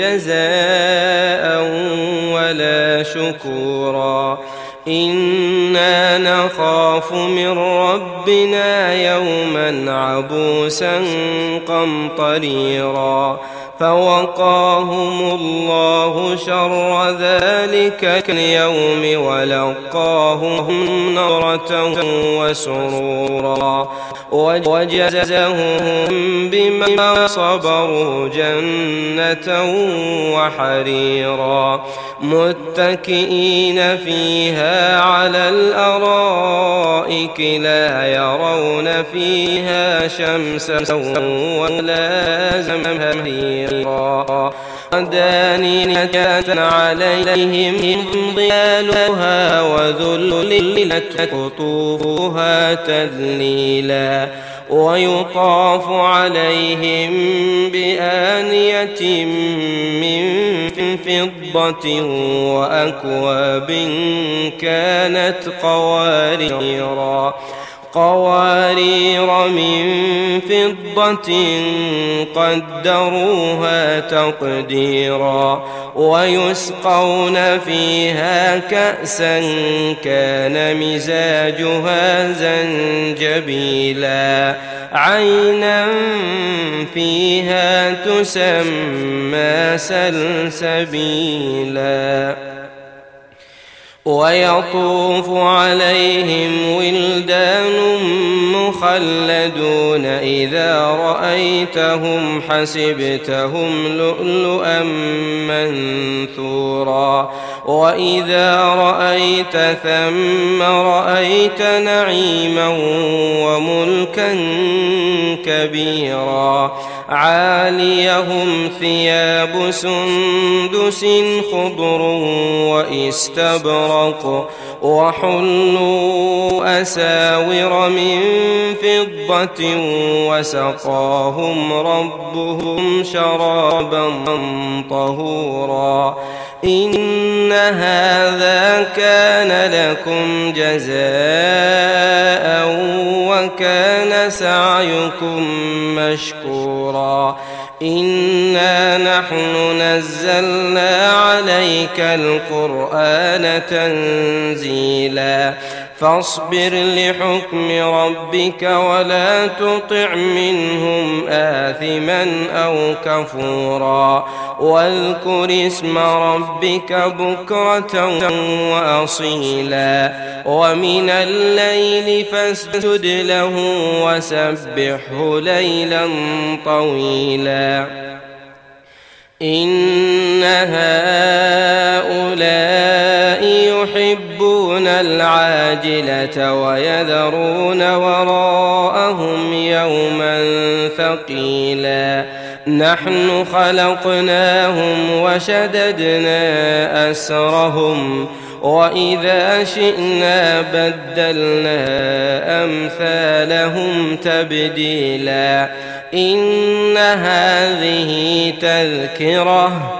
جزاء ولا شكورا. إنا نخاف من ربنا يوما عبوسا قمطريرا. فوقاهم الله شر ذلك اليوم ولقاهم نظرة وسرورا وجزهم بما صبروا جنة وحريرا متكئين فيها على الأرائك لا يرون فيها شمسا ولا زمهريرا دانية عليهم ظلالها وذللت قطوفها تذليلا ويطاف عليهم بآنية من فضة وأكواب كانت قواريرا قوارير من فضة قدروها تقديرا ويسقون فيها كأسا كان مزاجها زنجبيلا عينا فيها تسمى سلسبيلا ويطوف عليهم ولدان مخلدون إذا رأيتهم حسبتهم لؤلؤا منثورا. وإذا رأيت ثم رأيت نعيما وملكا كبيرا. عاليهم ثياب سندس خضر واستبرق وحلوا أساور من فضة وسقاهم ربهم شرابا طهورا إن هذا كان لكم جزاء وكان سعيكم مشكورا إنا نحن نزلنا عليك القرآن تنزيلا فاصبر لحكم ربك ولا تطع منهم آثما أو كفورا واذكر اسم ربك بكرة وأصيلا ومن الليل فاسجد له وسبحه ليلا طويلا إن هؤلاء يحبون العاجلة ويذرون وراءهم يوما ثقيلا. نحن خلقناهم وشددنا أسرهم وإذا شئنا بدلنا أمثالهم تبديلا. إن هذه تذكرة